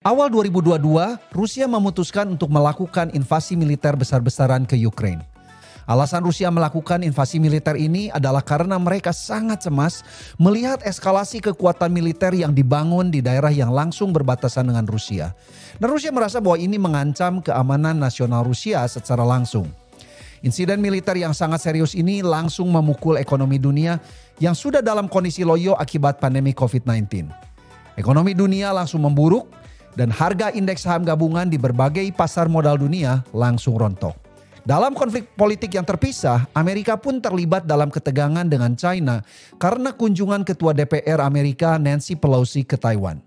Awal 2022, Rusia memutuskan untuk melakukan invasi militer besar-besaran ke Ukraine. Alasan Rusia melakukan invasi militer ini adalah karena mereka sangat cemas melihat eskalasi kekuatan militer yang dibangun di daerah yang langsung berbatasan dengan Rusia. Dan Rusia merasa bahwa ini mengancam keamanan nasional Rusia secara langsung. Insiden militer yang sangat serius ini langsung memukul ekonomi dunia yang sudah dalam kondisi loyo akibat pandemi COVID-19. Ekonomi dunia langsung memburuk dan harga indeks saham gabungan di berbagai pasar modal dunia langsung rontok. Dalam konflik politik yang terpisah, Amerika pun terlibat dalam ketegangan dengan China karena kunjungan Ketua DPR Amerika Nancy Pelosi ke Taiwan.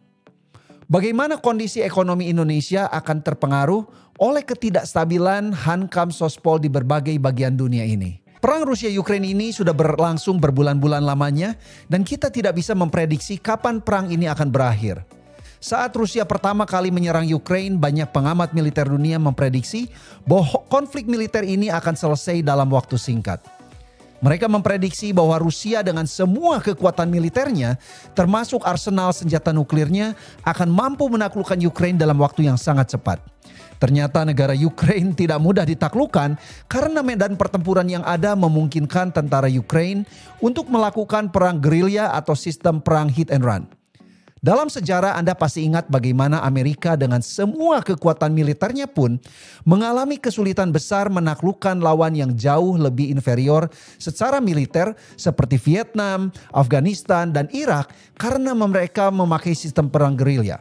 Bagaimana kondisi ekonomi Indonesia akan terpengaruh oleh ketidakstabilan hankam sospol di berbagai bagian dunia ini? Perang Rusia-Ukraine ini sudah berlangsung berbulan-bulan lamanya dan kita tidak bisa memprediksi kapan perang ini akan berakhir. Saat Rusia pertama kali menyerang Ukraine, banyak pengamat militer dunia memprediksi bahwa konflik militer ini akan selesai dalam waktu singkat. Mereka memprediksi bahwa Rusia dengan semua kekuatan militernya, termasuk arsenal senjata nuklirnya, akan mampu menaklukkan Ukraine dalam waktu yang sangat cepat. Ternyata negara Ukraine tidak mudah ditaklukkan karena medan pertempuran yang ada memungkinkan tentara Ukraine untuk melakukan perang gerilya atau sistem perang hit and run. Dalam sejarah Anda pasti ingat bagaimana Amerika dengan semua kekuatan militernya pun mengalami kesulitan besar menaklukkan lawan yang jauh lebih inferior secara militer seperti Vietnam, Afghanistan, dan Irak karena mereka memakai sistem perang gerilya.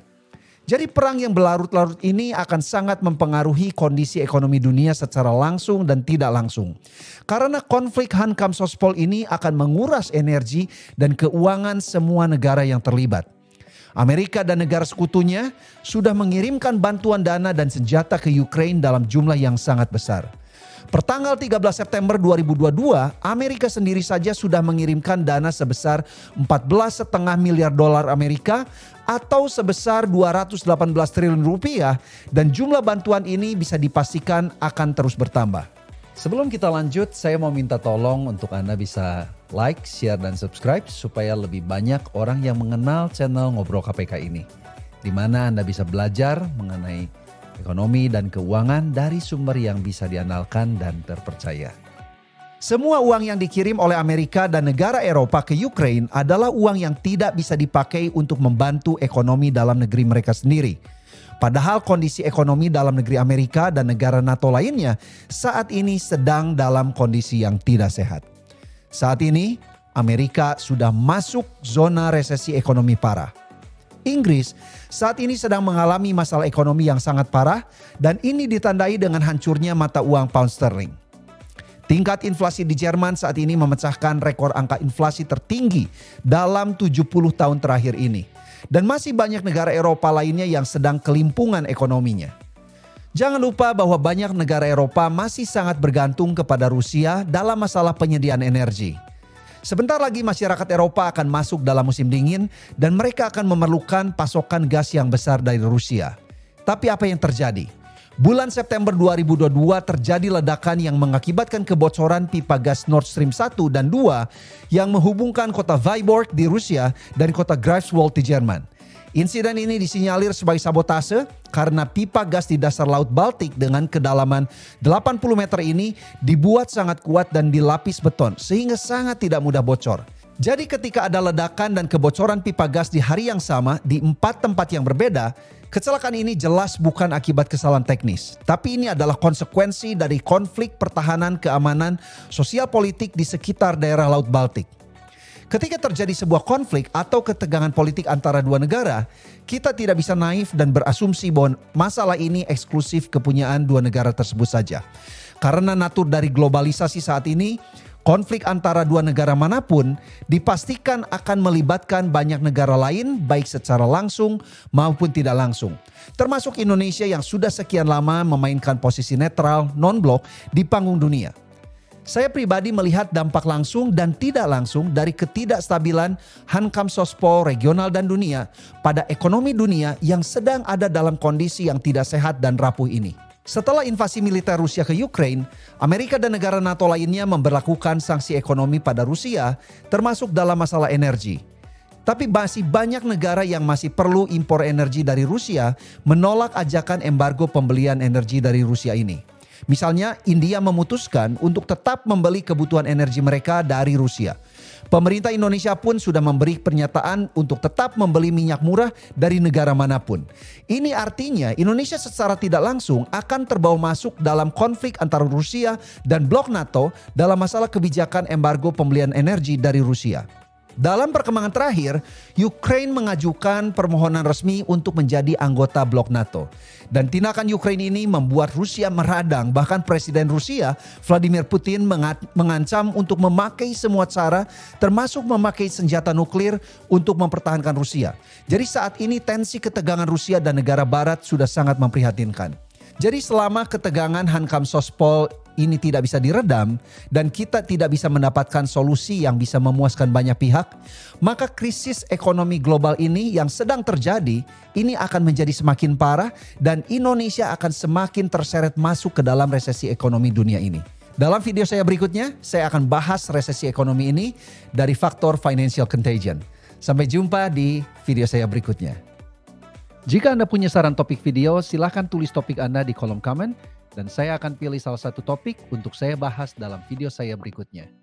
Jadi perang yang berlarut-larut ini akan sangat mempengaruhi kondisi ekonomi dunia secara langsung dan tidak langsung. Karena konflik Hankam Sospol ini akan menguras energi dan keuangan semua negara yang terlibat. Amerika dan negara sekutunya sudah mengirimkan bantuan dana dan senjata ke Ukraine dalam jumlah yang sangat besar. Pertanggal 13 September 2022, Amerika sendiri saja sudah mengirimkan dana sebesar 14,5 miliar dolar Amerika atau sebesar 218 triliun rupiah dan jumlah bantuan ini bisa dipastikan akan terus bertambah. Sebelum kita lanjut, saya mau minta tolong untuk Anda bisa like, share, dan subscribe supaya lebih banyak orang yang mengenal channel Ngobrol KPK ini. Di mana Anda bisa belajar mengenai ekonomi dan keuangan dari sumber yang bisa diandalkan dan terpercaya. Semua uang yang dikirim oleh Amerika dan negara Eropa ke Ukraine adalah uang yang tidak bisa dipakai untuk membantu ekonomi dalam negeri mereka sendiri Padahal kondisi ekonomi dalam negeri Amerika dan negara NATO lainnya saat ini sedang dalam kondisi yang tidak sehat. Saat ini Amerika sudah masuk zona resesi ekonomi parah. Inggris saat ini sedang mengalami masalah ekonomi yang sangat parah dan ini ditandai dengan hancurnya mata uang pound sterling. Tingkat inflasi di Jerman saat ini memecahkan rekor angka inflasi tertinggi dalam 70 tahun terakhir ini dan masih banyak negara Eropa lainnya yang sedang kelimpungan ekonominya. Jangan lupa bahwa banyak negara Eropa masih sangat bergantung kepada Rusia dalam masalah penyediaan energi. Sebentar lagi masyarakat Eropa akan masuk dalam musim dingin dan mereka akan memerlukan pasokan gas yang besar dari Rusia. Tapi apa yang terjadi? Bulan September 2022 terjadi ledakan yang mengakibatkan kebocoran pipa gas Nord Stream 1 dan 2 yang menghubungkan kota Viborg di Rusia dan kota Greifswald di Jerman. Insiden ini disinyalir sebagai sabotase karena pipa gas di dasar Laut Baltik dengan kedalaman 80 meter ini dibuat sangat kuat dan dilapis beton sehingga sangat tidak mudah bocor. Jadi ketika ada ledakan dan kebocoran pipa gas di hari yang sama di empat tempat yang berbeda, Kecelakaan ini jelas bukan akibat kesalahan teknis, tapi ini adalah konsekuensi dari konflik pertahanan keamanan sosial politik di sekitar daerah Laut Baltik. Ketika terjadi sebuah konflik atau ketegangan politik antara dua negara, kita tidak bisa naif dan berasumsi bahwa masalah ini eksklusif kepunyaan dua negara tersebut saja. Karena natur dari globalisasi saat ini, Konflik antara dua negara mana pun dipastikan akan melibatkan banyak negara lain baik secara langsung maupun tidak langsung. Termasuk Indonesia yang sudah sekian lama memainkan posisi netral non-blok di panggung dunia. Saya pribadi melihat dampak langsung dan tidak langsung dari ketidakstabilan hankam sospol regional dan dunia pada ekonomi dunia yang sedang ada dalam kondisi yang tidak sehat dan rapuh ini. Setelah invasi militer Rusia ke Ukraine, Amerika dan negara NATO lainnya memperlakukan sanksi ekonomi pada Rusia, termasuk dalam masalah energi. Tapi masih banyak negara yang masih perlu impor energi dari Rusia menolak ajakan embargo pembelian energi dari Rusia ini. Misalnya India memutuskan untuk tetap membeli kebutuhan energi mereka dari Rusia. Pemerintah Indonesia pun sudah memberi pernyataan untuk tetap membeli minyak murah dari negara mana pun. Ini artinya Indonesia secara tidak langsung akan terbawa masuk dalam konflik antara Rusia dan blok NATO dalam masalah kebijakan embargo pembelian energi dari Rusia. Dalam perkembangan terakhir, Ukraine mengajukan permohonan resmi untuk menjadi anggota blok NATO. Dan tindakan Ukraine ini membuat Rusia meradang, bahkan Presiden Rusia Vladimir Putin mengancam untuk memakai semua cara termasuk memakai senjata nuklir untuk mempertahankan Rusia. Jadi saat ini tensi ketegangan Rusia dan negara barat sudah sangat memprihatinkan. Jadi selama ketegangan Hankam Sospol ini tidak bisa diredam dan kita tidak bisa mendapatkan solusi yang bisa memuaskan banyak pihak, maka krisis ekonomi global ini yang sedang terjadi ini akan menjadi semakin parah dan Indonesia akan semakin terseret masuk ke dalam resesi ekonomi dunia ini. Dalam video saya berikutnya, saya akan bahas resesi ekonomi ini dari faktor financial contagion. Sampai jumpa di video saya berikutnya. Jika Anda punya saran topik video, silahkan tulis topik Anda di kolom komen dan saya akan pilih salah satu topik untuk saya bahas dalam video saya berikutnya.